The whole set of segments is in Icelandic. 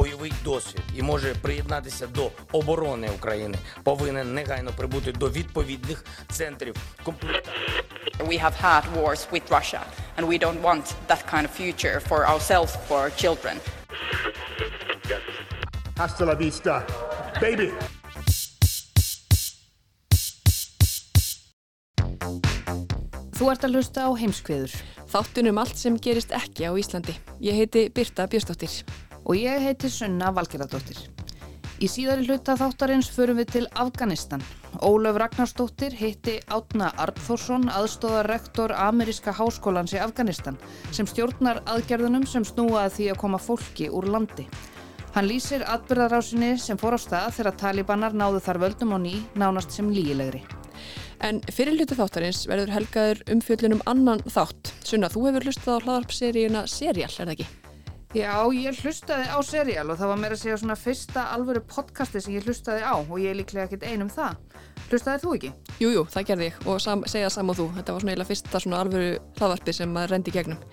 Бойовий досвід і може приєднатися до оборони України, повинен негайно прибути до відповідних центрів комплектації. We have had wars with Russia, and we don't want that kind of future for ourselves, for our children. Hasta la vista, baby. Þú ert að hlusta á heimskviður. Þáttunum allt sem gerist ekki á Íslandi. Ég heiti Birta Björstóttir. Og ég heiti Sunna Valgerðardóttir. Í síðari hluta þáttarins förum við til Afganistan. Ólöf Ragnarstóttir hitti Átna Arnþórsson, aðstóðar rektor Ameríska háskólans í Afganistan, sem stjórnar aðgerðunum sem snúaði því að koma fólki úr landi. Hann lýsir atbyrðarásinni sem fór á stað þegar talibanar náðu þar völdum á ný, nánast sem lígilegri. En fyrir hluti þáttarins verður helgaður umfjöllunum annan þátt. Sunna, þú hefur hlustað á hlaðarpseríuna Serial, er það ekki? Já, ég hlustaði á Serial og það var meira að segja svona fyrsta alvöru podcasti sem ég hlustaði á og ég er líklega ekkert einum það. Hlustaði þú ekki? Jújú, jú, það gerði ég og sam, segja sam og þú. Þetta var svona eiginlega fyrsta svona alvöru hlaðvarpi sem maður rendi gegnum.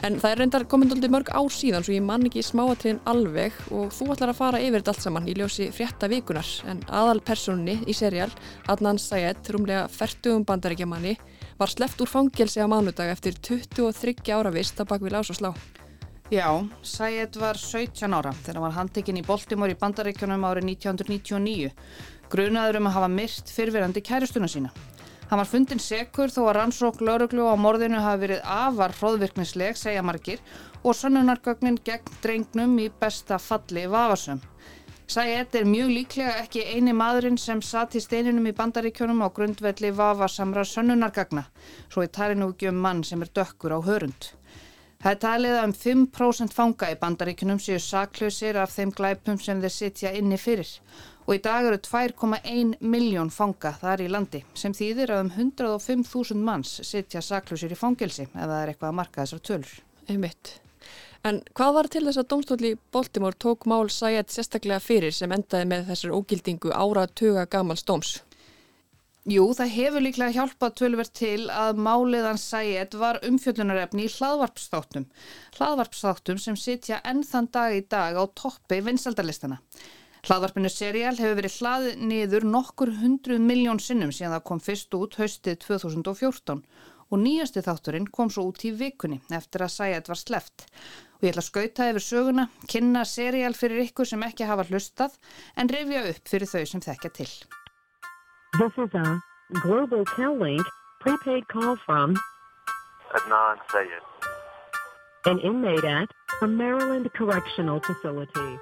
En það er reyndar komendaldið mörg ár síðan svo ég man ekki smáatriðin alveg og þú ætlar að fara yfir þetta allt saman í ljósi frétta vikunar en aðal personinni í serial, Adnan Sayed, rúmlega færtugum bandarækjamanni, var sleppt úr fangelsi á mánudag eftir 23 ára vist að bakvið lás og slá. Já, Sayed var 17 ára þegar hann var handtekinn í Baltimore í bandarækjunum árið 1999, grunaður um að hafa myrt fyrfirandi kæristuna sína. Hann var fundin sekur þó að rannsók lauruglu á morðinu hafi verið afar hróðvirknisleg, segja margir, og sannunargögnin gegn drengnum í besta falli vafasum. Sayed er mjög líklega ekki eini maðurinn sem satt í steininum í bandaríkjónum á grundvelli vafasamra sannunargagna, svo er talið nú ekki um mann sem er dökkur á hörund. Það er talið að um 5% fanga í bandaríkunum séu saklausir af þeim glæpum sem þeir sitja inni fyrir og í dag eru 2,1 miljón fanga þar í landi sem þýðir að um 105.000 manns sitja saklausir í fangelsi ef það er eitthvað að marka þessar tölur. Einmitt. En hvað var til þess að domstóli Baltimore tók mál Sayed sérstaklega fyrir sem endaði með þessar ógildingu ára tuga gamals dóms? Jú, það hefur líklega hjálpað tölverð til að máliðan Sayed var umfjöllunarefni í hlaðvarpstáttum. Hlaðvarpstáttum sem sitja enn þann dag í dag á toppi vinsaldalistana. Hlaðvarpinu Serial hefur verið hlaðið niður nokkur hundruð miljón sinnum síðan það kom fyrst út haustið 2014 og nýjasti þátturinn kom svo út í vikunni eftir að Sayed var sleft. Og ég ætla að skauta yfir söguna, kynna Serial fyrir ykkur sem ekki hafa hlustað en rifja upp fyrir þau sem þekkja til. This is a Global Cal-Link prepaid call from Adnan Sayed. An inmate at a Maryland Correctional Facility.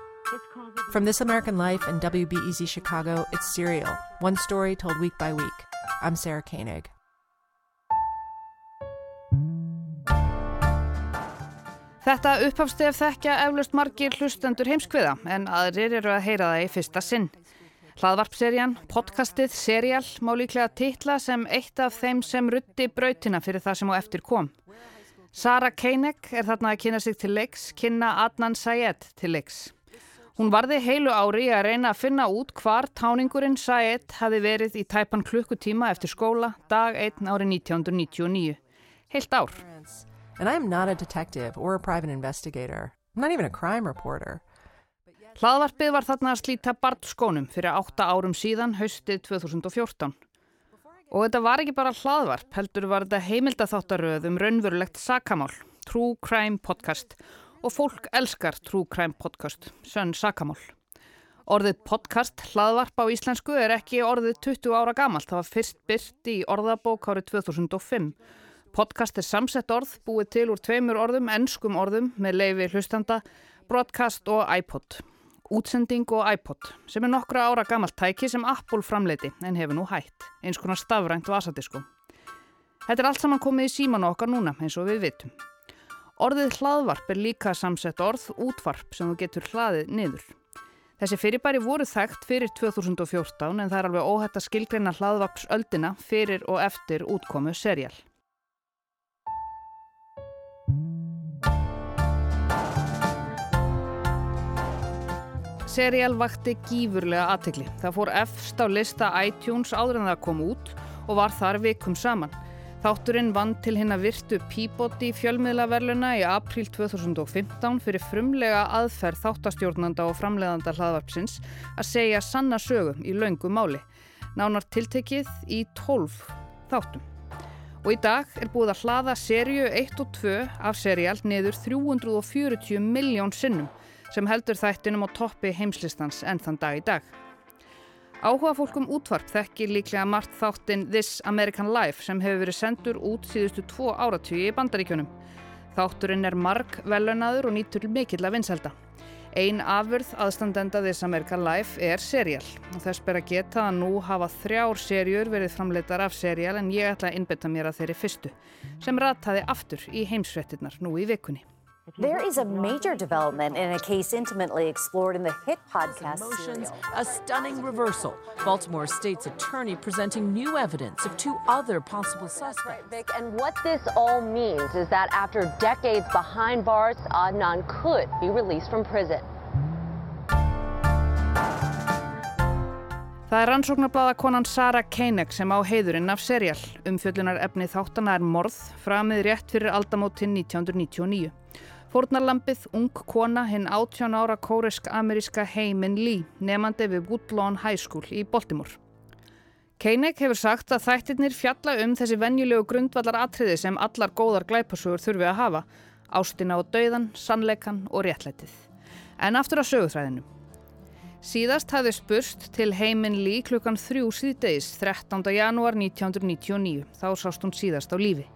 From This American Life and WBEZ Chicago, it's Serial, one story told week by week. I'm Sarah Koenig. Þetta upphafstef þekkja eflust margir hlustendur heimskviða en aðrir eru að heyra það í fyrsta sinn. Hlaðvarpserjan, podcastið, serial má líklega titla sem eitt af þeim sem rutti brautina fyrir það sem á eftir kom. Sara Koenig er þarna að kynna sig til leiks, kynna Adnan Sayed til leiks. Hún varði heilu ári að reyna að finna út hvar táningurinn Sayed hafi verið í tæpan klukkutíma eftir skóla dag 1 ári 1999. Heilt ár. And I am not a detective or a private investigator. I'm not even a crime reporter. Hlaðvarpið var þarna að slíta barnskónum fyrir 8 árum síðan, haustið 2014. Og þetta var ekki bara hlaðvarp, heldur var þetta heimildatháttaröð um raunverulegt sakamál, True Crime Podcast og fólk elskar True Crime Podcast, sönn sakamál. Orðið podcast hlaðvarp á íslensku er ekki orðið 20 ára gamalt, það var fyrst byrt í orðabók árið 2005. Podcast er samsett orð, búið til úr tveimur orðum, ennskum orðum með leifi hlustanda, broadcast og iPod. Útsending og iPod, sem er nokkra ára gammalt tæki sem Apple framleiti en hefur nú hætt, eins konar stafrænt vasadisko. Þetta er allt saman komið í símanu okkar núna, eins og við vitum. Orðið hlaðvarp er líka samsett orð, útvarp sem þú getur hlaðið niður. Þessi fyrirbæri voru þekkt fyrir 2014 en það er alveg óhætt að skilgreina hlaðvarpsöldina fyrir og eftir útkomu serial. Serial vakti gífurlega aðtekli. Það fór efst á lista iTunes áður en það kom út og var þar vikum saman. Þátturinn vann til hinn að virtu Peabody fjölmiðlaverluna í april 2015 fyrir frumlega aðferð þáttastjórnanda og framleiðanda hlaðvarpsins að segja sanna sögum í laungu máli. Nánar tiltekið í 12 þáttum. Og í dag er búið að hlaða serju 1 og 2 af serial niður 340 miljón sinnum sem heldur þættinum á toppi heimslistans enn þann dag í dag. Áhuga fólkum útvarp þekkir líklega margt þáttinn This American Life sem hefur verið sendur út síðustu tvo áratíu í bandaríkjunum. Þátturinn er marg velunadur og nýtur mikill að vinselda. Ein afurð aðstandenda This American Life er serial og þess ber að geta að nú hafa þrjár serjur verið framleitar af serial en ég ætla að innbytta mér að þeirri fyrstu sem rataði aftur í heimsfrettinnar nú í vikunni. There is a major development in a case intimately explored in the hit podcast Motions, a stunning reversal. Baltimore state's attorney presenting new evidence of two other possible suspects. Vic, and what this all means is that after decades behind bars, Adnan could be released from prison. Það er rannsóknarbláða konan Sara Koenig sem á heiðurinn af serial. Umfjöllunar efni þáttana er morð, framið rétt fyrir aldamótin 1999. Fórnarlampið, ung kona, hinn 18 ára kórisk-ameríska Heimin Lee, nefandi við Woodlawn High School í Baltimore. Koenig hefur sagt að þættirnir fjalla um þessi venjulegu grundvallar atriði sem allar góðar glæpasugur þurfi að hafa, ástina og dauðan, sannleikan og réttlætið. En aftur að sögutræðinu. Síðast hafði spurst til Heimin Lee klukkan þrjú síðdeis 13. janúar 1999. Þá sást hún síðast á lífi.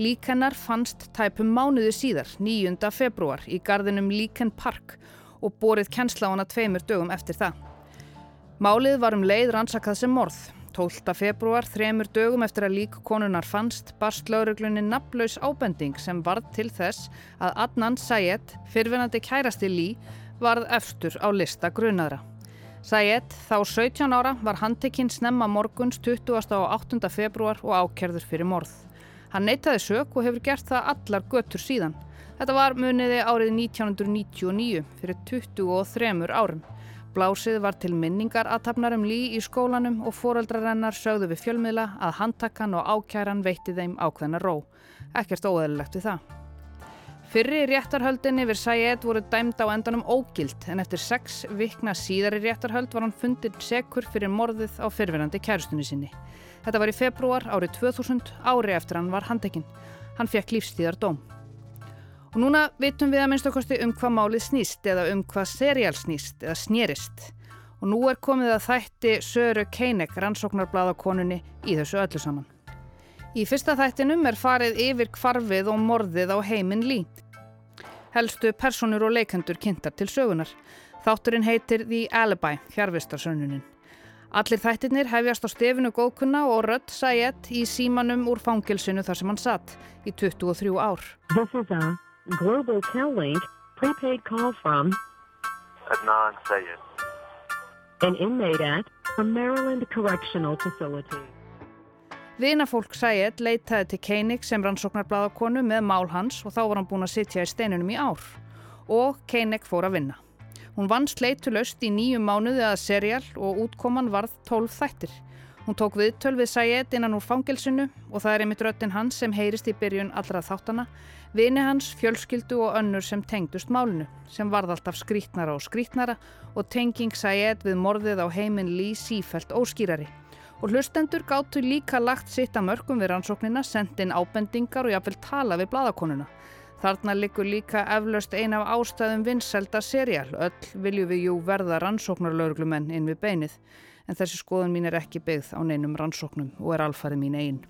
Lík hennar fannst tæpum mánuði síðar, 9. februar, í gardinum Líken Park og borið kennsla á hana tveimur dögum eftir það. Málið var um leið rannsakað sem morð. 12. februar, þremur dögum eftir að lík konunar fannst, barst lauruglunni nafnlaus ábending sem varð til þess að Adnan Sayed, fyrfinandi kærasti Lee, varð efstur á lista grunaðra. Sayed, þá 17 ára, var handtekinn snemma morguns 20. og 8. februar og ákerður fyrir morð. Hann neytaði sök og hefur gert það allar göttur síðan. Þetta var muniði árið 1999 fyrir 23 árum. Blásið var til minningar aðtapnar um lí í skólanum og foreldrarennar sögðu við fjölmiðla að handtakkan og ákæran veitti þeim ákveðna ró. Ekkert óæðilegt við það. Fyrri réttarhöldin yfir Sayed voru dæmd á endanum ógild en eftir sex vikna síðari réttarhöld var hann fundin sekur fyrir morðið á fyrfinandi kæristunni sinni. Þetta var í februar árið 2000, ári eftir hann var handekinn. Hann fekk lífstíðar dóm. Og núna vitum við að minnst okkosti um hvað málið snýst eða um hvað seriál snýst eða snérist. Og nú er komið að þætti Söru Keinek rannsóknarbláðakonunni í þessu öllu saman. Í fyrsta þættinum er farið yfir kvarfið og morðið á heiminn lí. Helstu personur og leikendur kynntar til sögunar. Þátturinn heitir The Alibi, fjárvistarsönnunin. Allir þættirnir hefjast á stefinu góðkunna og rött Sayed í símanum úr fangilsinu þar sem hann satt í 23 ár. This is a Global Cal-Link prepaid call from Adnan Sayed. an inmate at a Maryland Correctional Facility. Vinafólk Sayed leitaði til Koenig sem rannsóknarbladakonu með mál hans og þá var hann búin að sitja í steinunum í ár. Og Koenig fór að vinna. Hún vann sleitulöst í nýju mánuði að serial og útkoman varð 12 þættir. Hún tók viðtöl við Sayed innan úr fangelsinu og það er einmitt röttin hans sem heyrist í byrjun allra þáttana, vini hans, fjölskyldu og önnur sem tengdust málinu, sem varð alltaf skrítnara og skrítnara og tenging Sayed við morðið á heiminn Lee sífælt óskýrari. Og hlustendur gáttu líka lagt sitt að mörgum við rannsóknina, sendin ábendingar og jáfnvel tala við bladakonuna. Þarna likur líka eflaust ein af ástæðum vinnselda serial. Öll viljum við jú verða rannsóknarlauruglumenn inn við beinið. En þessi skoðun mín er ekki byggð á neinum rannsóknum og er alfarið mín einn.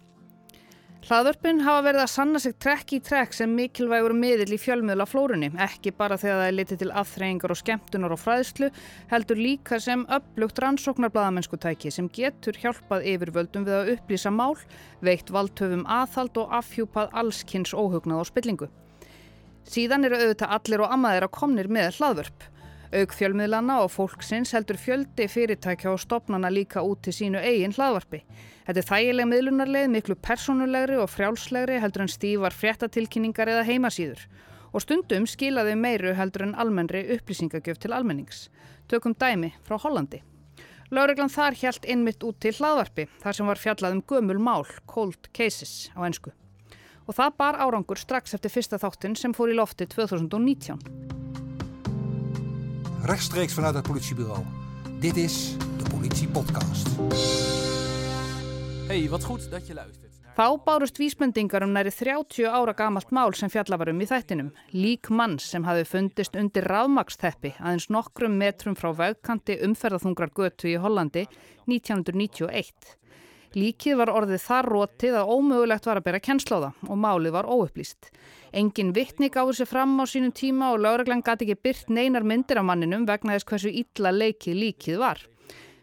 Hlaðvörpin hafa verið að sanna sig trekk í trekk sem mikilvægur miðil í fjölmiðla flórunni, ekki bara þegar það er litið til aðþreyingar og skemmtunar og fræðslu, heldur líka sem upplugt rannsóknarbladamennskutæki sem getur hjálpað yfirvöldum við að upplýsa mál, veikt valdhöfum aðhald og afhjúpað allskynns óhugnað og spillingu. Síðan eru auðvitað allir og ammaðir að komnir með hlaðvörp. Auk fjölmiðlana og fólksins heldur fjöldi fyrirtækja og stopnana líka út til sínu eigin hlaðvarpi. Þetta er þægileg miðlunarleið, miklu personulegri og frjálslegri heldur en stífar fréttatilkynningar eða heimasýður. Og stundum skilaði meiru heldur en almennri upplýsingagjöf til almennings. Tökum dæmi frá Hollandi. Láreglan þar hjælt innmitt út til hlaðvarpi, þar sem var fjallað um gömul mál, cold cases á ennsku. Og það bar árangur strax eftir fyrsta þáttin sem fór í lofti 2019. Rechtstreeks vanuit het politiebureau. Dit is de Politiepodcast. Hey, wat goed dat je luistert. Þá bárust vísmendingar um næri 30 ára gamalt mál sem fjallavarum í þættinum. Lík manns sem hafi fundist undir ráðmaksteppi aðeins nokkrum metrum frá vegkanti umferðaþungrar götu í Hollandi 1991. Líkið var orðið þar rótið að ómögulegt var að bera kennsláða og málið var óupplýst. Engin vittni gáði sér fram á sínum tíma og lauraglann gæti ekki byrt neinar myndir af manninum vegna þess hversu illa leikið líkið var.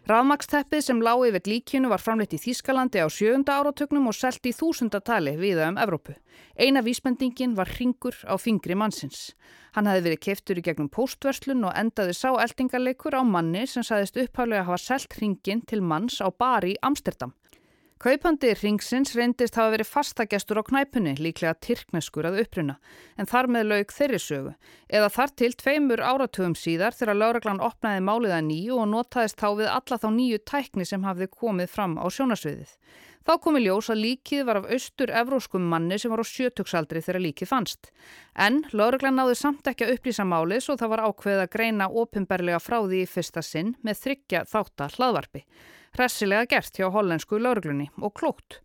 Rafmaksteppið sem lág yfir líkinu var framleitt í Þýskalandi á sjöunda áratögnum og selt í þúsundatali viða um Evrópu. Eina vísbendingin var ringur á fingri mannsins. Hann hafi verið keftur í gegnum póstverslun og endaði sá eldingarleikur á manni sem saðist upphæflega að hafa selt ringin til manns á bari í Amsterdam. Kaupandi ringsins reyndist hafa verið fastagestur á knæpunni, líklega tyrkneskur að uppruna, en þar með laug þeirri sögu. Eða þar til tveimur áratugum síðar þegar lauraglan opnaði málið að nýju og notaðist þá við alla þá nýju tækni sem hafði komið fram á sjónasviðið. Þá komi ljós að líkið var af austur-evróskum manni sem var á sjötugsaldri þegar líkið fannst. En lauraglan náði samt ekki að upplýsa málið svo það var ákveðið að greina ofinberlega frá því í fyrsta sinn með þryggja þáttar hlaðvarpi. Hressilega gert hjá hollensku lauruglunni og klókt.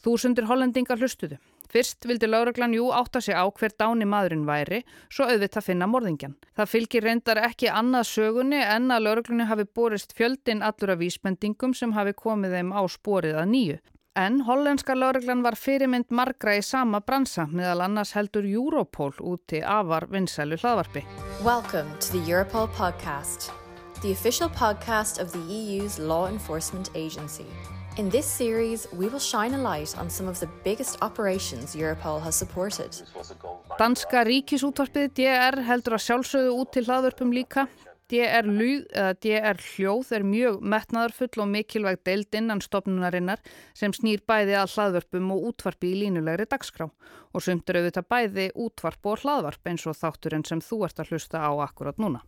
Þúsundir hollendingar hlustuðu. Fyrst vildi lauruglan jú átta sig á hver dáni maðurinn væri, svo auðvitað finna morðingjan. Það fylgir reyndar ekki annað sögunni en að lauruglunni hafi borist fjöldin allur af vísbendingum sem hafi komið þeim á sporið að nýju. En hollenska lauruglan var fyrirmynd margra í sama bransa meðal annars heldur Europol úti afar vinsælu hlaðvarpi. Welcome to the Europol podcast. the official podcast of the EU's law enforcement agency. In this series, we will shine a light on some of the biggest operations Europol has supported. Danska ríkisútvarpið DR heldur að sjálfsögðu út til hlaðvörpum líka. DR, DR hljóð er mjög metnaðarfull og mikilvægt deild innan stopnunarinnar sem snýr bæði að hlaðvörpum og útvarpi í línulegri dagskrá og sumtur auðvitað bæði útvarp og hlaðvarp eins og þátturinn sem þú ert að hlusta á akkurat núna.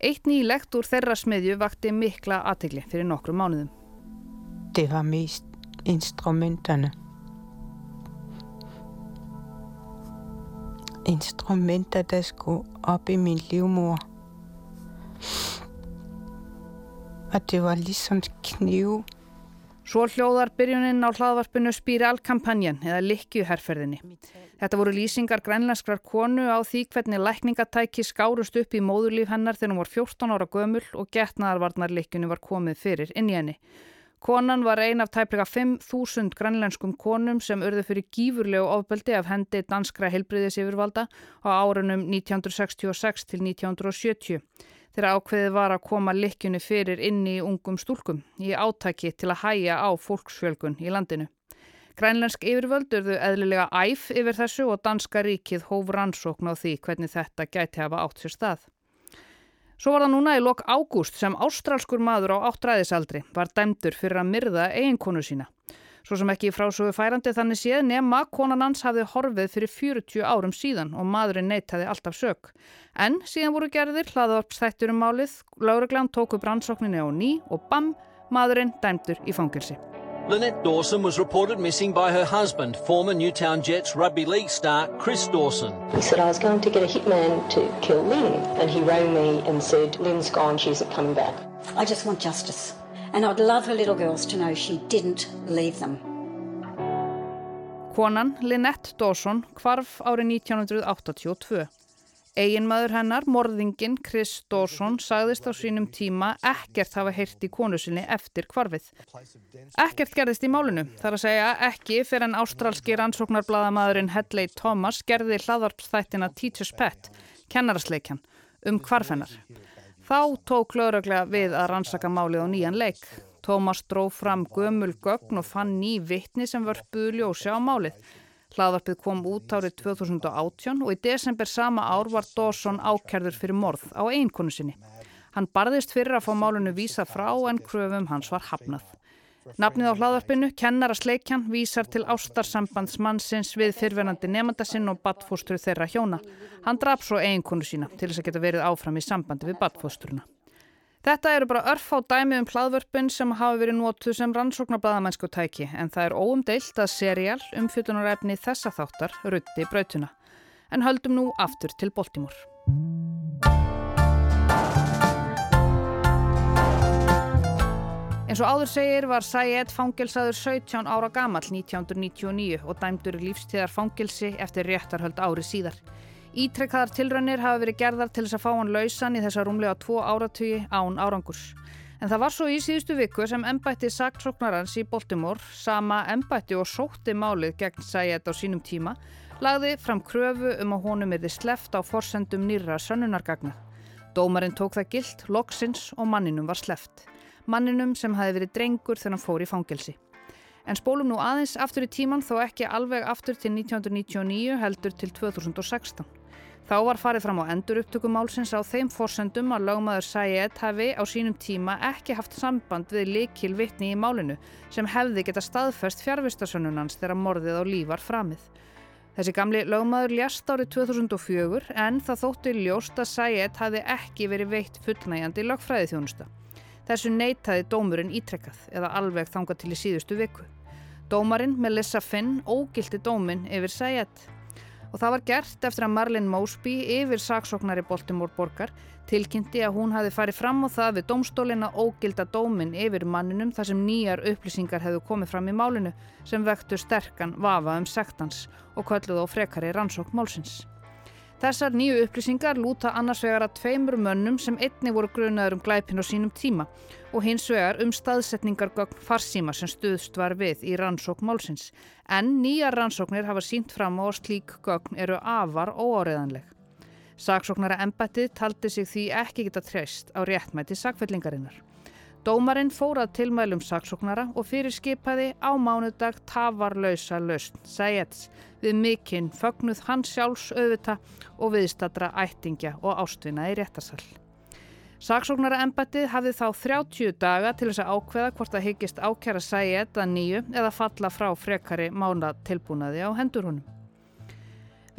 Eitt nýlegt úr þeirra smiðju vakti mikla aðtegli fyrir nokkru mánuðum. Det var mest instrumenterne. Instrumenter, der skulle op i min livmor. Det var ligesom knive. Svo hljóðar byrjunin á hlaðvarpinu Spiralkampanjan eða Likkjuherferðinni. Þetta voru lýsingar grænlenskrar konu á því hvernig lækningatæki skárust upp í móðurlíf hennar þegar hún var 14 ára gömul og getnaðarvarnar likkjunu var komið fyrir inn í henni. Konan var ein af tæplega 5.000 grænlenskum konum sem urðu fyrir gífurlegu ofbeldi af hendi danskra heilbriðis yfirvalda á árunum 1966 til 1970 þegar ákveðið var að koma likkjunni fyrir inni í ungum stúlkum í átaki til að hæja á fólksfjölgun í landinu. Grænlensk yfirvöldurðu eðlilega æf yfir þessu og danska ríkið hóf rannsókn á því hvernig þetta gæti hafa átt sér stað. Svo var það núna í lok ágúst sem ástralskur maður á áttræðisaldri var dæmdur fyrir að myrða eiginkonu sína. Svo sem ekki frásögu færandi þannig séð nema konan hans hafði horfið fyrir 40 árum síðan og maðurinn neytaði alltaf sög. En síðan voru gerðir hlaðvarpstættur um málið, lauruglan tók upp rannsókninni á ný og bam, maðurinn dæmdur í fangilsi. Lynette Dawson was reported missing by her husband, former Newtown Jets rugby league star Chris Dawson. He said, I was going to get a hitman to kill Lynn. And he rang me and said, Lynn's gone, she's not coming back. I just want justice. And I'd love her little girls to know she didn't leave them. Konan Lynette Dawson kvarf árið 1982. Eginmaður hennar, morðingin Chris Dawson, sagðist á sínum tíma ekkert hafa heyrt í konu sinni eftir kvarfið. Ekkert gerðist í málinu, þar að segja ekki fyrir en ástralski rannsóknarbladamæðurinn Hedley Thomas gerði hlaðvarpstættina Teacher's Pet, kennarasleikjan, um kvarfennar. Þá tók lauraglega við að rannsaka málið á nýjan leik. Tómas dró fram gömul gögn og fann ný vittni sem vörpuðu ljósi á málið. Hlaðvarpið kom út árið 2018 og í desember sama ár var Dawson ákerður fyrir morð á einkonu sinni. Hann barðist fyrir að fá málunu vísa frá en kröfum hans var hafnað. Nafnið á hlaðvarpinu, kennara sleikjan, vísar til ástarsambandsmannsins við fyrverandi nefndasinn og badfóstru þeirra hjóna. Hann draf svo eiginkonu sína til þess að geta verið áfram í sambandi við badfóstruna. Þetta eru bara örf á dæmi um hlaðvörpun sem hafa verið nótuð sem rannsóknarblæðamennsku tæki en það er óumdeilt að seriál um fjöldunarefni þessa þáttar rutti brautuna. En höldum nú aftur til Baltimore. Eins og áður segir var Sayed fangelsaður 17 ára gamal 1999 og dæmdur í lífstíðar fangelsi eftir réttarhöld ári síðar. Ítrekkaðar tilrönnir hafa verið gerðar til þess að fá hann lausan í þessa rúmlega tvo áratugi án árangurs. En það var svo í síðustu viku sem ennbætti saksóknarans í Baltimore, sama ennbætti og sótti málið gegn Sayed á sínum tíma, lagði fram kröfu um að honum erði sleft á forsendum nýra sönnunargagna. Dómarinn tók það gilt, loksins og manninum var sleft manninum sem hafi verið drengur þegar hann fór í fangelsi. En spólum nú aðeins aftur í tíman þó ekki alveg aftur til 1999 heldur til 2016. Þá var farið fram á endur upptökumálsins á þeim forsendum að lögmaður Sayed hafi á sínum tíma ekki haft samband við likil vittni í málinu sem hefði geta staðfest fjárvistasönnunans þegar morðið á líf var framið. Þessi gamli lögmaður ljast árið 2004 en það þótti ljóst að Sayed hafi ekki verið veitt fullnægjandi lögfræði þjónusta. Þessu neytaði dómurinn ítrekkað eða alveg þangað til í síðustu viku. Dómarinn Melissa Finn ógildi dóminn yfir Sayed og það var gert eftir að Marlene Mosby yfir saksóknari Baltimore borgar tilkynnti að hún hafi farið fram á það við dómstólin að ógilda dóminn yfir manninum þar sem nýjar upplýsingar hefðu komið fram í málinu sem vektu sterkan vafa um sektans og kölluð á frekari rannsók málsins. Þessar nýju upplýsingar lúta annars vegar að tveimur mönnum sem einni voru grunaður um glæpin á sínum tíma og hins vegar um staðsetningargögn farsíma sem stuðst var við í rannsók málsins. En nýja rannsóknir hafa sínt fram á slík gögn eru afar óáreðanleg. Saksóknara embættið taldi sig því ekki geta treyst á réttmæti sakfellingarinnar. Dómarinn fórað tilmælum saksóknara og fyrir skipaði á mánudag tafarlausa lausn Sayeds við mikinn fögnuð hans sjálfs auðvita og viðstadra ættingja og ástvinna í réttarsal. Saksóknara embættið hafði þá 30 daga til þess að ákveða hvort það hyggist ákjara Sayed að nýju eða falla frá frekari mána tilbúnaði á hendur honum.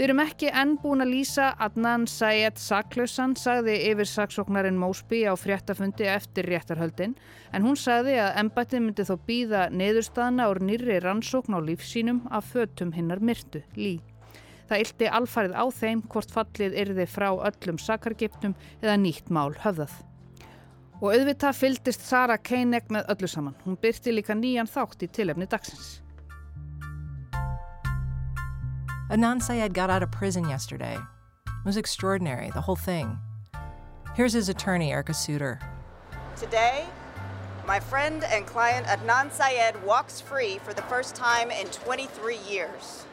Við erum ekki enn búin að lýsa Adnan Sayed saklausan, sagði yfir saksóknarinn Mósby á fréttafundi eftir réttarhöldin, en hún sagði að embættið myndi þó býða neðurstaðna úr nýri rannsókn á lífsínum af fötum hinnar myrtu, lí. Það ylti alfarið á þeim hvort fallið yrði frá öllum sakargiptum eða nýtt mál höfðað. Og auðvitað fyldist Sara Keinek með öllu saman. Hún byrti líka nýjan þátt í tilefni dagsins. Adnan Syed got out of prison yesterday. It was extraordinary, the whole thing. Here's his attorney, Erica Suter. Today, my friend and client Adnan Syed walks free for the first time in 23 years.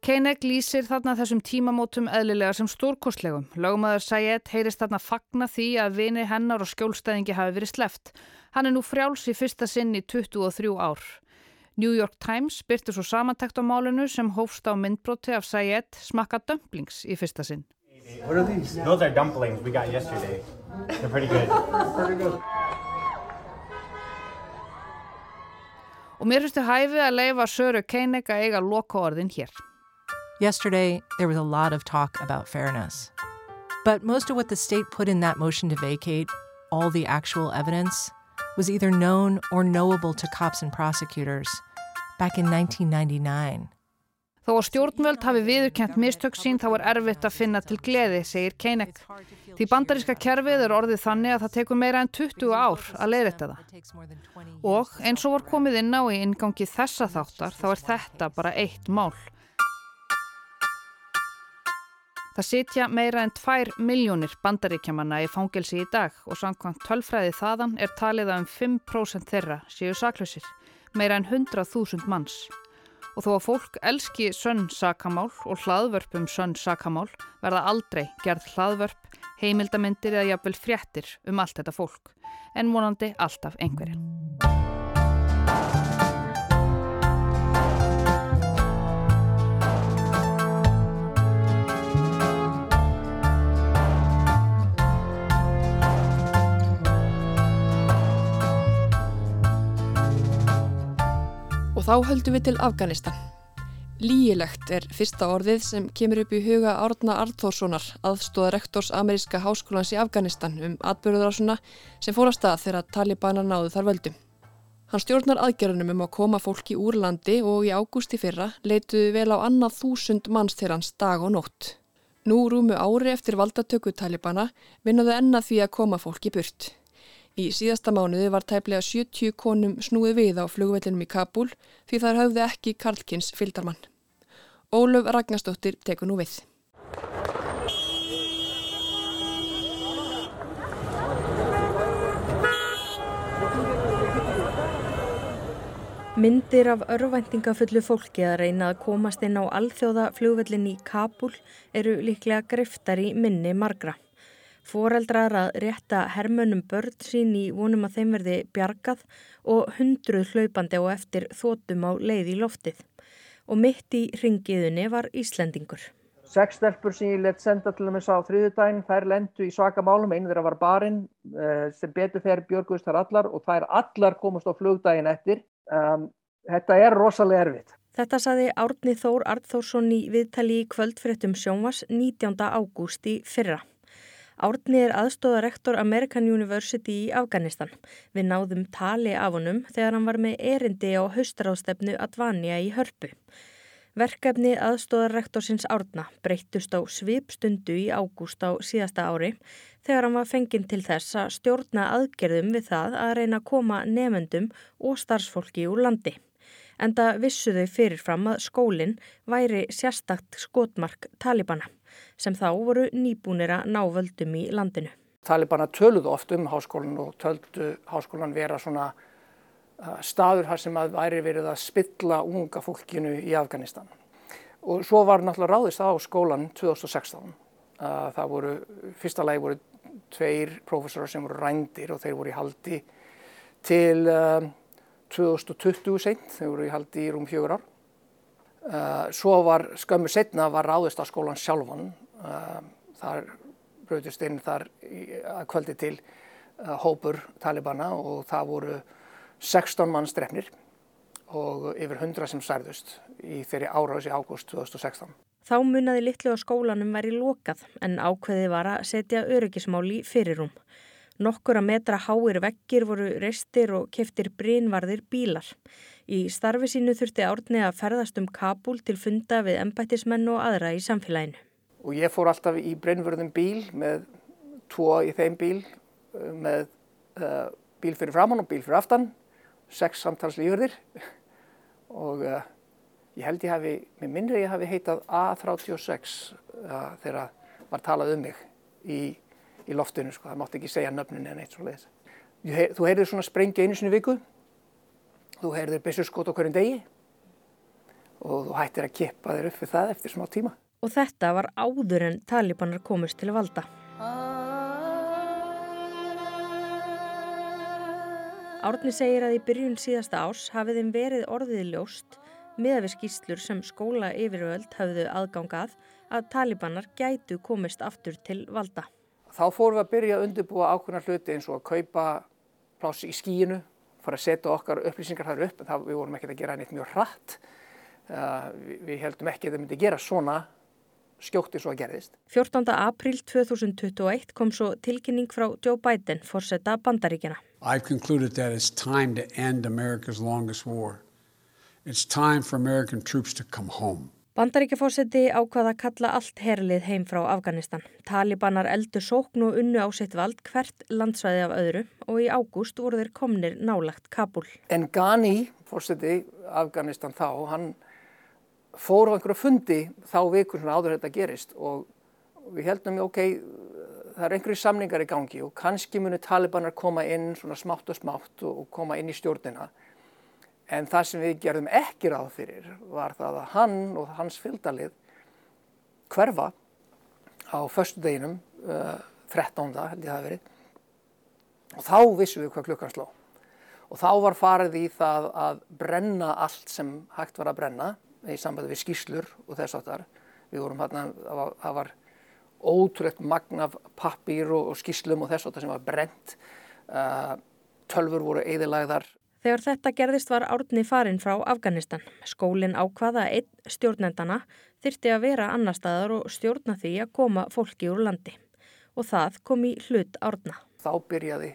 Keinek lýsir þarna þessum tímamótum eðlilega sem stórkostlegum. Lögmaður Sayed heyrist þarna fagna því að vini hennar og skjólstæðingi hafi verið sleft. Hann er nú frjáls í fyrsta sinn í 23 ár. New York Times byrti svo samantækt á málinu sem hófst á myndbroti af Sayed smakka dumplings í fyrsta sinn. What are these? Those are dumplings we got yesterday. They're pretty good. pretty good. Og mér finnst þið hæfið að leifa Söru Keinek að eiga loka orðin hér. Yesterday, there was a lot of talk about fairness. But most of what the state put in that motion to vacate, all the actual evidence, was either known or knowable to cops and prosecutors back in 1999. Þó að stjórnvöld hafi viðurkent mistök sín þá er erfitt að finna til gleði, segir Keinek. Því bandaríska kerfið er orðið þannig að það tekur meira en 20 ár að leiðrætta það. Og eins og var komið inn á í ingangi þessa þáttar þá er þetta bara eitt mál. Það sitja meira en 2 miljónir bandaríkjamanna í fangelsi í dag og samkvæmt tölfræði þaðan er talið að um 5% þeirra séu saklausir, meira en 100.000 manns. Og þó að fólk elski sönn sakamál og hlaðvörpum sönn sakamál verða aldrei gerð hlaðvörp, heimildamindir eða jafnvel fréttir um allt þetta fólk, en vonandi alltaf einhverja. Þá höldum við til Afganistan. Lígilegt er fyrsta orðið sem kemur upp í huga Árna Arþórssonar, aðstóða rektors ameríska háskólans í Afganistan um atbyrðurásuna sem fór að stað þegar Talibanar náðu þar völdum. Hann stjórnar aðgerðunum um að koma fólki úr landi og í ágústi fyrra leituðu vel á annað þúsund manns til hans dag og nótt. Nú rúmu ári eftir valdatöku Talibana vinnaðu enna því að koma fólki burt. Í síðasta mánuði var tæplega 70 konum snúið við á flugvellinum í Kabul því þar höfði ekki Karlkins fyldarmann. Ólöf Ragnarstóttir tekur nú við. Myndir af örvæntingafullu fólki að reyna að komast inn á alþjóða flugvellin í Kabul eru líklega greftar í minni margra. Fóreldrar að rétta hermönum börn sín í vonum að þeim verði bjargað og hundruð hlaupandi og eftir þótum á leið í loftið. Og mitt í ringiðunni var Íslendingur. Seks stelpur sem ég let senda til þess á þriðudaginn, þær lendu í svaka málum, einu þeirra var barinn sem betur fer björgust þar allar og þær allar komast á flugdaginn eftir. Um, þetta er rosalega erfitt. Þetta saði Árni Þór Arþórsson í viðtali í kvöldfréttum sjónvas 19. ágúst í fyrra. Árni er aðstóðarektor American University í Afganistan. Við náðum tali af honum þegar hann var með erindi á haustaráðstefnu Advania í Hörpu. Verkefni aðstóðarektorsins Árna breyttust á svipstundu í ágúst á síðasta ári þegar hann var fenginn til þess að stjórna aðgerðum við það að reyna að koma nefendum og starfsfólki úr landi. Enda vissu þau fyrirfram að skólinn væri sérstakt skotmark Talibana sem þá voru nýbúnir að ná völdum í landinu. Talibana töluðu oft um háskólan og töldu háskólan vera svona staður þar sem að væri verið að spilla unga fólkinu í Afganistan. Og svo var náttúrulega ráðist á skólan 2016. Það voru, fyrsta lagi voru tveir prófessorar sem voru rændir og þeir voru í haldi til 2020 seint, þeir voru í haldi í rúm fjögur ár. Uh, svo var skömmu setna var ráðist á skólan sjálfan uh, þar bröðist inn þar kvöldi til uh, hópur talibana og það voru 16 mann strefnir og yfir 100 sem særðust í þeirri áraðs í ágúst 2016. Þá munnaði litlu á skólanum væri lokað en ákveði var að setja öryggismál í fyrirrúm. Nokkur að metra háir vekkir voru reistir og keftir brínvarðir bílar. Í starfi sínu þurfti Árni að ferðast um Kabul til funda við embættismenn og aðra í samfélaginu. Og ég fór alltaf í brennvörðum bíl með tvo í þeim bíl, með uh, bíl fyrir framann og bíl fyrir aftan, sex samtalslífurðir og uh, ég held ég hafi, með minnri ég hafi heitað A36 uh, þegar var talað um mig í, í loftinu, sko. það mátti ekki segja nöfnin en eitt svo leiðis. Þú heyrðir svona sprengja einu sinni viku Þú heyrðir byssurskot á hverjum degi og þú hættir að kippa þér upp við það eftir smá tíma. Og þetta var áður en talibanar komist til valda. Árni segir að í byrjun síðasta árs hafið þeim verið orðið ljóst með við skýslur sem skóla yfirvöld hafðu aðgangað að talibanar gætu komist aftur til valda. Þá fórum við að byrja að undirbúa ákveðna hluti eins og að kaupa pláss í skíinu fara að setja okkar upplýsingar þar upp en það, við vorum ekkert að gera neitt mjög hratt. Uh, við, við heldum ekki að það myndi gera svona skjótti svo að gerðist. 14. april 2021 kom svo tilkynning frá Joe Biden fórsetta bandaríkjana. I've concluded that it's time to end America's longest war. It's time for American troops to come home. Bandaríkjafórseti ákvaða að kalla allt herlið heim frá Afganistan. Talibanar eldu sókn og unnu á sitt vald hvert landsvæði af öðru og í ágúst voru þeir komnir nálagt Kabul. En Ghani, fórseti Afganistan þá, hann fór á einhverju fundi þá vikur svona áður þetta gerist og við heldum, ok, það er einhverju samningar í gangi og kannski munu Talibanar koma inn svona smátt og smátt og koma inn í stjórnina. En það sem við gerðum ekki ráð fyrir var það að hann og hans fylgdalið hverfa á förstu deginum, uh, 13. held ég það að verið, og þá vissum við hvað klukkan sló. Og þá var farið í það að brenna allt sem hægt var að brenna í sambandi við skýslur og þess áttar. Við vorum hérna, það var, ótrúlegt magn af pappír og, og skýslum og þess áttar sem var brent. Uh, tölfur voru eðilagðar Þegar þetta gerðist var Árni farin frá Afganistan. Skólinn ákvaða einn stjórnendana þyrti að vera annar staðar og stjórna því að koma fólki úr landi. Og það kom í hlut Árna. Þá byrjaði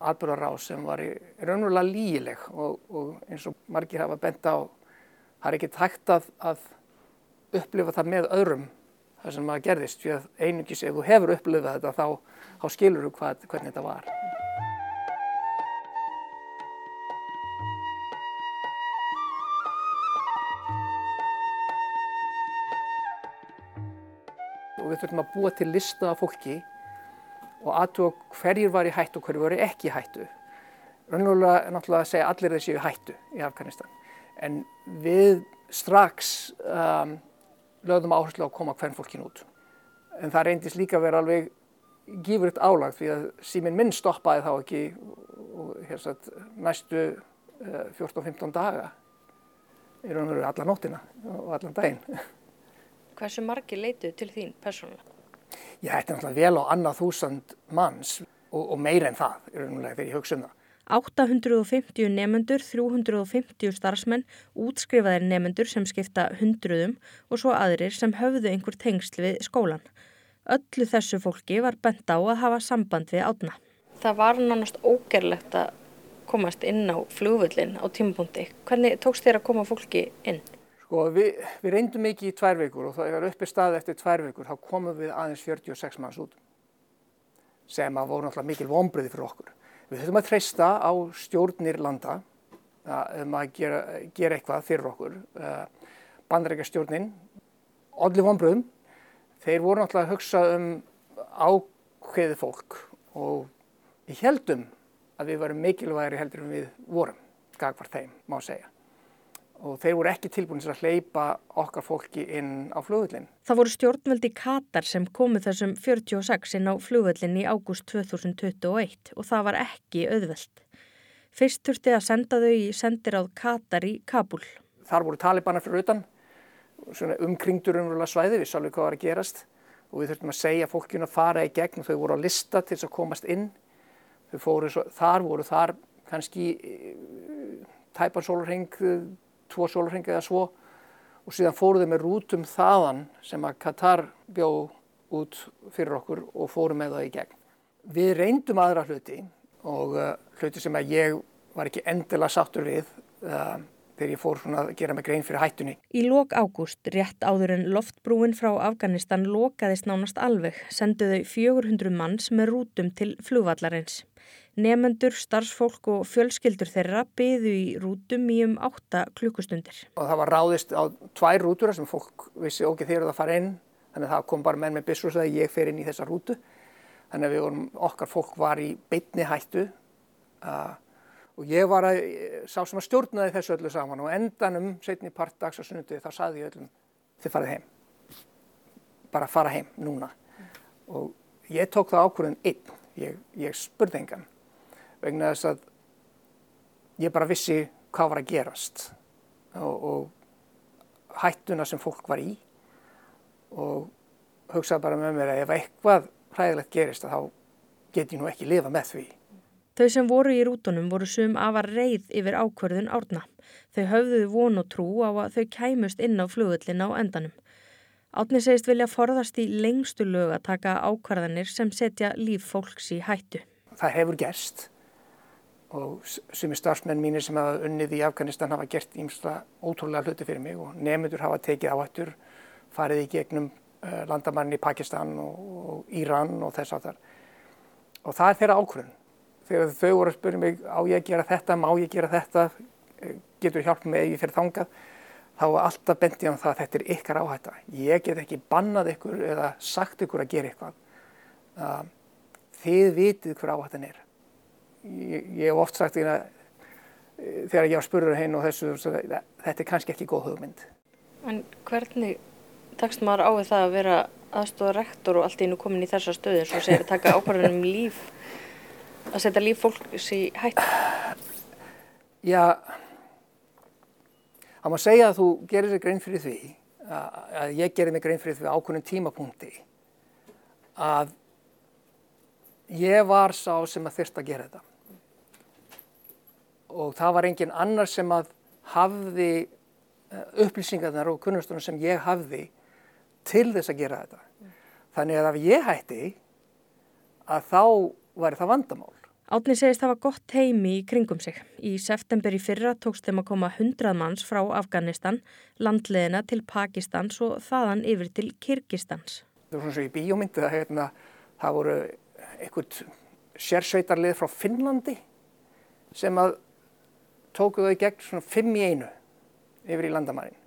atbyrðarás sem var raunverulega lígileg og, og eins og margir hafa bent á, það er ekki tækt að, að upplifa það með öðrum það sem að gerðist. Því að einungis ef þú hefur upplifað þetta þá, þá skilur þú hvað, hvernig þetta var. Og við þurfum að búa til lista af fólki og aðtúa hverjir var í hættu og hverjir var ekki í hættu. Rönnlega er náttúrulega að segja allir þessi í hættu í Afganistan. En við strax um, lögðum áherslu á að koma hvern fólkin út. En það reyndist líka að vera alveg gífuritt álagt því að síminn minn stoppaði þá ekki og, sagt, næstu uh, 14-15 daga í raun og veru alla nóttina og allan daginn. Hversu margi leituð til þín persónulega? Já, þetta er náttúrulega vel á annað þúsand manns og, og meira en það, er umlega þegar ég hugsa um það. 850 nefendur, 350 starfsmenn, útskrifaðir nefendur sem skipta hundruðum og svo aðrir sem höfðu einhver tengsl við skólan. Öllu þessu fólki var bent á að hafa samband við átna. Það var nánast ógerlegt að komast inn á flugvöldin á tímapunkti. Hvernig tókst þér að koma fólki inn? Sko við, við reyndum ekki í tvær vikur og það er uppi stað eftir tvær vikur, þá komum við aðeins 46 manns út sem að voru náttúrulega mikil vonbröði fyrir okkur. Við þurfum að treysta á stjórnir landa um að gera, gera eitthvað fyrir okkur. Bandarækjastjórnin, allir vonbröðum, þeir voru náttúrulega að hugsa um ákveði fólk og við heldum að við varum mikilvægri heldur en við vorum, gagvar þeim, má segja og þeir voru ekki tilbúin að hleypa okkar fólki inn á flugvöldin. Það voru stjórnveldi Katar sem komu þessum 46 inn á flugvöldin í ágúst 2021 og það var ekki auðveld. Fyrst þurfti að senda þau í sendiráð Katar í Kabul. Þar voru talibanar fyrir utan, umkringdur umröla svæði, við sáum hvað var að gerast og við þurftum að segja fólkinu að fara í gegn og þau voru á lista til þess að komast inn. Fóru, þar voru þar kannski eh, tæpan sólurheng tvo sólurringa eða svo og síðan fóruðum með rútum þaðan sem að Katar bjó út fyrir okkur og fórum með það í gegn. Við reyndum aðra hluti og uh, hluti sem að ég var ekki endilega sattur við uh, þegar ég fór svona að gera mig grein fyrir hættunni. Í lok ágúst, rétt áður en loftbrúin frá Afganistan lokaðist nánast alveg, senduðu 400 manns með rútum til flugvallarins. Nefendur, starfsfólk og fjölskyldur þeirra byðu í rútum í um 8 klukkustundir. Og það var ráðist á tvær rútur sem fólk vissi okkur þegar það fara inn. Þannig að það kom bara menn með bissur og sagði ég fer inn í þessa rútu. Þannig að vorum, okkar fólk var í beitni hættu. Uh, og ég var að, sá sem að stjórnaði þessu öllu saman og endanum setni part dags og sunnundi þá saði ég öllum þið farið heim. Bara fara heim núna. Og ég tók það ákvörðun einn. Ég, ég spurði engan vegna þess að ég bara vissi hvað var að gerast og, og hættuna sem fólk var í og hugsaði bara með mér að ef eitthvað hræðilegt gerist þá get ég nú ekki lifa með því. Þau sem voru í rútunum voru sum afar reið yfir ákverðun árna. Þau höfðuðu von og trú á að þau kæmust inn á flugullin á endanum. Átni segist vilja forðast í lengstu lög að taka ákvarðanir sem setja líf fólks í hættu. Það hefur gerst og sumi starfsmenn mínir sem hafa unnið í Afganistan hafa gert ímsla ótrúlega hluti fyrir mig og nefndur hafa tekið áhættur, farið í gegnum uh, landamann í Pakistan og, Íran og þess að þar. Og það er þeirra ákvörðun. Þegar þau voru að spyrja mig á ég að gera þetta, má ég gera þetta, eh, getur hjálp með ef ég fyrir þangað, þá er alltaf bendið á það að þetta er ykkar áhætta. Ég get ekki bannað ykkur eða sagt ykkur að gera eitthvað. Þið vitið hver áhættan er ég, ég hef oft sagt hérna þegar ég var spurður henn og þessu þetta er kannski ekki góð hugmynd. En hvernig takst maður á það að vera aðstofa rektor og allt í nú komin í þessa stöðu eins og segir að taka ákvarðanum um líf að setja líf fólks í hætt Já það má segja að þú gerir þig grein fyrir því að ég gerir mig grein fyrir því ákvörnum tímapunkti að ég var sá sem að þurft að gera þetta og það var engin annar sem að hafði upplýsingarnar og kunnustunum sem ég hafði til þess að gera þetta. Þannig að ef ég hætti að þá væri það vandamál. Átni segist hafa gott heimi í kringum sig. Í september í fyrra tókst þeim að koma 100 manns frá Afganistan, landleðina til Pakistans og þaðan yfir til Kyrkistans. Það var svona svo í bíómyndi að hérna, það voru einhvert sérsveitarlið frá Finnlandi sem að tókuðu í gegn svona fimm í einu yfir í landamærin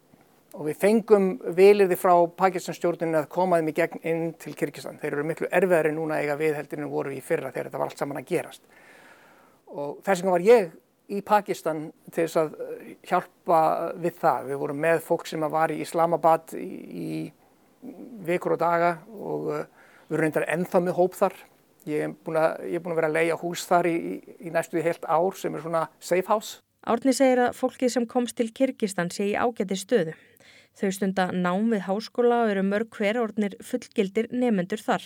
og við fengum vilirði frá Pakistanstjórninu að koma þeim í gegn inn til Kyrkistan. Þeir eru miklu erfiðari núna eiga viðheldinu voru í fyrra þegar þetta var allt saman að gerast. Og þess vegna var ég í Pakistan til þess að hjálpa við það. Við vorum með fólk sem var í Islamabad í, vikur og daga og uh, við reyndar ennþá með hóp þar. Ég er búin að, er búin að vera að leia hús þar í, í, í næstu í heilt ár sem er svona safe house. Árni segir að fólkið sem komst til Kyrkistan sé í ágæti stöðu. Þau stunda nám við háskóla og eru mörg hver orðnir fullgildir nefendur þar.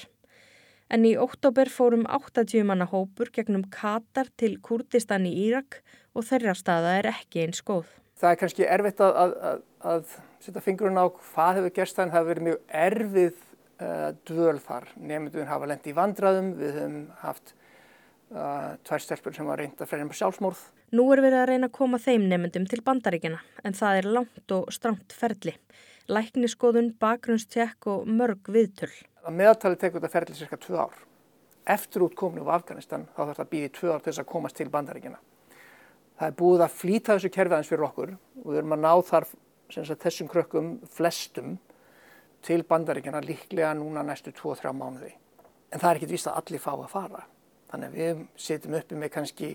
En í óttóber fórum 80 manna hópur gegnum Katar til Kurdistan í Írak og þeirra staða er ekki eins góð. Það er kannski erfitt að, að, að, að setja fingurinn á hvað hefur gerst þannig. Það hefur verið mjög erfið uh, dvöl þar. Nefnendur hafa lendi í vandraðum, við höfum haft tvær stelpur sem var reynd að fremja sjálfsmórð. Nú er verið að reyna að koma þeim nefndum til bandaríkina en það er langt og stramt ferli. Lækniskoðun, bakgrunnstjekk og mörg viðtöl. Að meðaltali tekur þetta ferli cirka tvö ár. Eftir útkominu á Afganistan þá þarf það að býði tvö ár til þess að komast til bandaríkina. Það er búið að flýta þessu kerfiðans fyrir okkur og við erum að ná þar sagt, þessum krökkum flestum til bandaríkina líklega núna næstu 2-3 mánuði. En það er ekkit vist að allir fá að fara. Þannig að við setjum uppi með kannski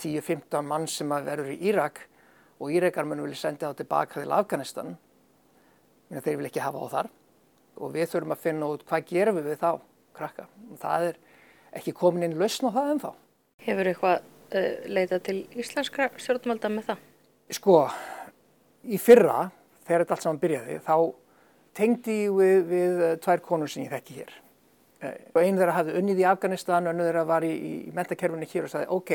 10-15 mann sem að verður í Írak og Írakar munum vilja senda það tilbaka til Afganistan. Minna, þeir vil ekki hafa á þar og við þurfum að finna út hvað gerum við við þá krakka. Það er ekki komin inn lausn á það en þá. Hefur eitthvað uh, leitað til íslenskra stjórnvalda með það? Sko, í fyrra, þegar þetta allt saman byrjaði, þá tengdi ég við, við tvær konur sem ég þekki hér. Og einu þeirra hafði unnið í Afganistan og einu þeirra var í, í mentakerfinu hér og sagði ok,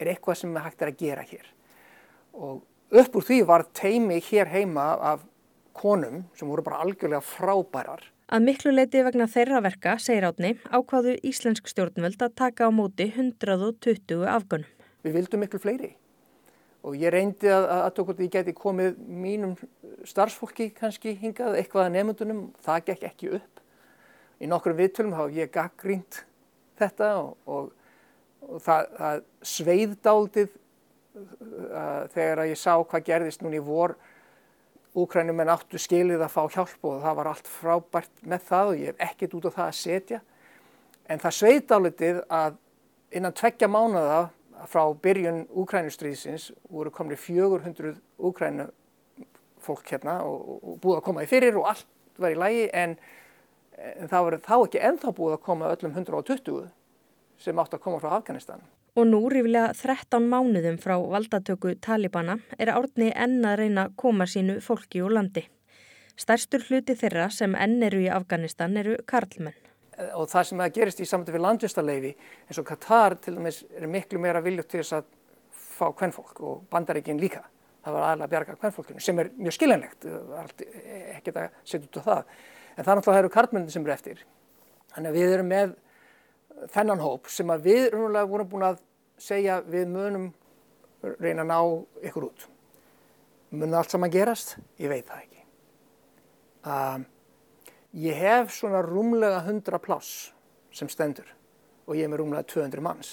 er eitthvað sem hægt er að gera hér. Og upp úr því var teimi hér heima af konum sem voru bara algjörlega frábærar. Að miklu leiti vegna þeirra verka, segir átni, ákváðu íslensk stjórnvöld að taka á móti 120 afgönum. Við vildum miklu fleiri og ég reyndi að aðtöku hvort ég geti komið mínum starfsfólki kannski hingað eitthvað að nefndunum, það gekk ekki upp. Í nokkrum viðtölum hafa ég gaggrínt þetta og, og, og það, það sveiðdáldið uh, þegar að ég sá hvað gerðist núni í vor Úkrænum en áttu skilið að fá hjálp og það var allt frábært með það og ég hef ekkert út á það að setja. En það sveiðdálitið að innan tveggja mánuða frá byrjun Úkrænustriðsins voru komni 400 Úkrænu fólk hérna og, og búið að koma í fyrir og allt var í lægi en, en það voru þá ekki ennþá búið að koma öllum 120 sem átt að koma frá Afganistan. Og nú rífilega 13 mánuðum frá valdatöku Talibana er árni enn að reyna að koma sínu fólki úr landi. Stærstur hluti þeirra sem enn eru í Afganistan eru karlmenn. Og það sem það gerist í samtöfi landvistarleifi eins og Katar til dæmis er miklu meira viljut til þess að fá kvennfólk og bandaríkinn líka. Það var aðalega að bjarga kvennfólkinu sem er mjög skiljanlegt, ekkert að setja út á það. En það er náttúrulega eru karlmennin sem eru eftir. Þannig að við erum með þennan hóp sem að við rúnulega vorum búin að segja við munum reyna að ná ykkur út. Munum allt saman gerast? Ég veit það ekki. Um, ég hef svona rúmlega 100 pláss sem stendur og ég er með rúmlega 200 manns.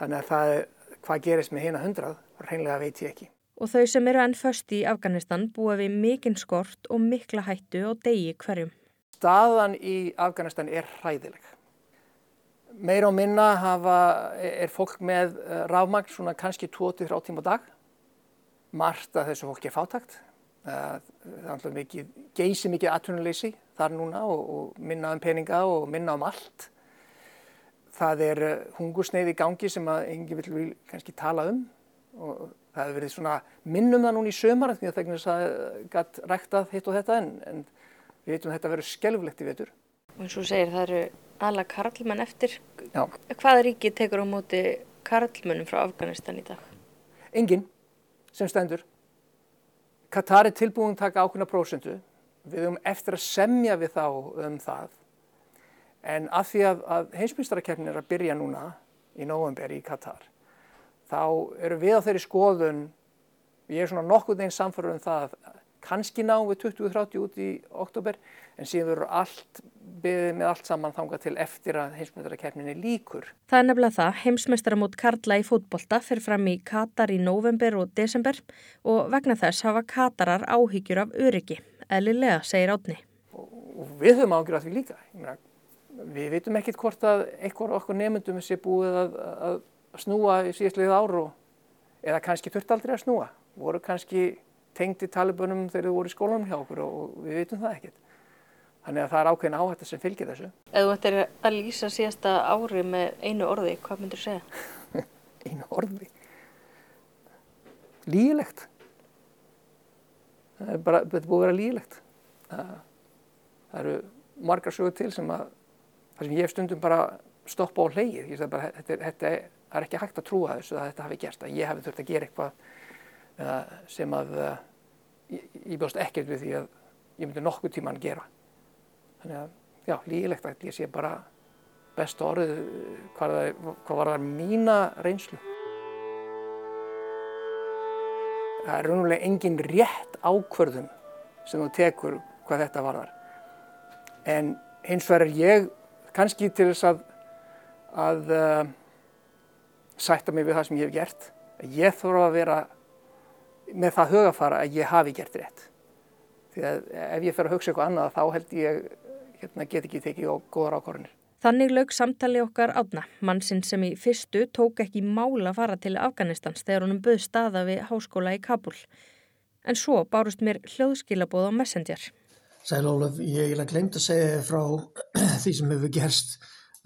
Þannig að það hvað gerist með hérna 100, reynlega veit ég ekki. Og þau sem eru enn först í Afganistan búa við mikinn skort og mikla hættu og degi hverjum. Staðan í Afganistan er hræðileg. Meira og minna hafa, er fólk með rafmagn svona kannski 2-3 tíma dag. Margt að þessu fólki er fátakt. Það er mikið, geysi mikið atvinnuleysi þar núna og, og minna um peninga og minna um allt. Það er hungursneið í gangi sem að engi vil kannski tala um og það hefur verið svona minnum það núna í sömar því að það er gætt ræktað hitt og þetta en, en við veitum að þetta verður skelflegt í vetur. Og eins og segir það eru alla karlmenn eftir. Já. Hvaða ríki tekur á móti karlmennum frá Afganistan í dag? Engin sem stendur. Katar er tilbúin að taka ákveðna prósendu. Við höfum eftir að semja við þá um það. En af því að, að heimsbyggstararkernin er að byrja núna í november í Katar, þá eru við á þeirri skoðun, ég er svona nokkuð einn samfara um það að kannski ná við 2030 út í oktober, en síðan verður allt byggðið með allt saman þangað til eftir að heimsmyndararkerninni líkur. Það er nefnilega það, heimsmeistaramót Karla í fótbolta fyrir fram í Katar í november og desember og vegna þess hafa Katarar áhyggjur af öryggi, eðlilega, segir átni. Og við höfum áhyggjur af því líka. Meina, við veitum ekkert hvort að einhver okkur nefndum sé búið að, að snúa í síðastlega ár og eða kannski þurft aldrei að snúa. Voru kannski tengdi talibunum þegar þau voru í skólanum hjá okkur og við veitum það ekkert. Þannig að það er ákveðin áhætta sem fylgir þessu. Ef þú ættir að lýsa síðasta ári með einu orði, hvað myndur þú segja? einu orði? Lígilegt. Það er bara, þetta búið að vera lígilegt. Það, það eru margar sögur til sem að, það sem ég stundum bara stoppa á hleyið. Ég sagði bara, þetta er, þetta er, það er ekki hægt að trúa þessu að þetta hafi gerst. Að ég hafi þurft að gera eitthvað uh, sem að uh, ég, ég bjóst ekkert við því að ég myndi nokkuð tíma að gera. Þannig að, já, lígilegt að ég sé bara besta orðið hvað, hvað var það mína reynslu. Það er raunverulega engin rétt ákvörðun sem þú tekur hvað þetta varðar. En hins vegar er ég kannski til þess að, að uh, sætta mig við það sem ég hef gert. Ég þurfa að vera með það hugafara að ég hafi gert rétt. Því að ef ég fer að hugsa eitthvað annað þá held ég hérna, get ekki tekið á góðar ákvarðanir. Þannig lög samtali okkar átna, mannsinn sem í fyrstu tók ekki mála að fara til Afganistans þegar honum böð staða við háskóla í Kabul. En svo bárust mér hljóðskilabóð á Messenger. Sæl Ólaf, ég hef glemt að segja frá því sem hefur gerst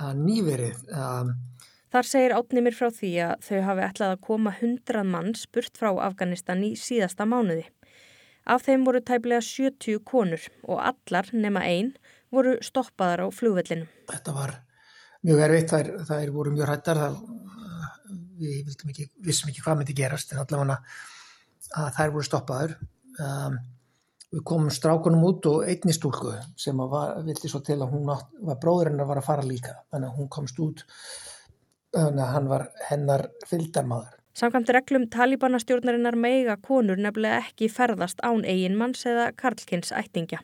að nýverið. Um, Þar segir átni mér frá því að þau hafi ætlað að koma hundrað mann spurt frá Afganistan í síðasta mánuði. Af þeim voru tæplega 70 konur og allar nema einn voru stoppaðar á flugvellinu. Þetta var mjög erfitt, þær, þær voru mjög hættar, við ekki, vissum ekki hvað myndi gerast en allavega að þær voru stoppaður. Um, við komum strákunum út og einni stúlku sem var, vildi svo til að hún var bróðurinn að var að fara líka, þannig að hún komst út, þannig að hann var hennar fylgdarmadur. Samkvæmt reglum Talibanastjórnarinnar meiga konur nefnilega ekki ferðast án eiginmanns eða karlkins ættingja.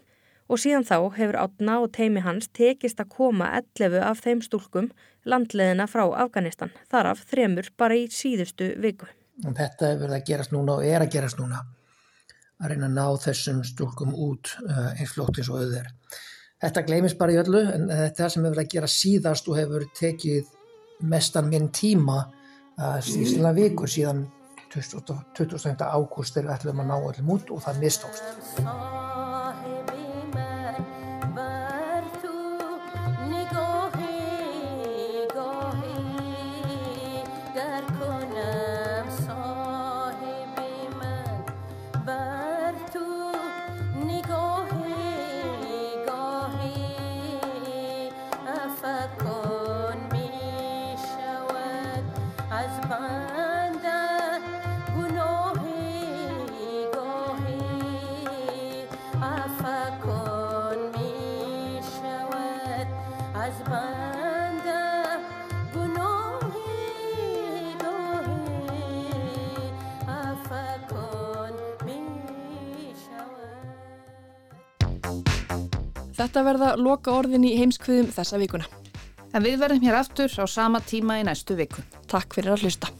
Og síðan þá hefur átna og teimi hans tekist að koma 11 af þeim stúlkum landleðina frá Afganistan, þar af þremur bara í síðustu viku. Og þetta hefur verið að gerast núna og er að gerast núna, að reyna að ná þessum stúlkum út uh, eins flótt eins og auðver. Þetta gleimist bara í öllu en þetta sem hefur verið að gera síðast og hefur tekið mestan minn tíma uh, síðan vikur síðan 20. ágúst þegar við ætlum að ná öllum út og það mistókst. Þetta verða loka orðin í heimskviðum þessa vikuna. En við verðum hér aftur á sama tíma í næstu viku. Takk fyrir að hlusta.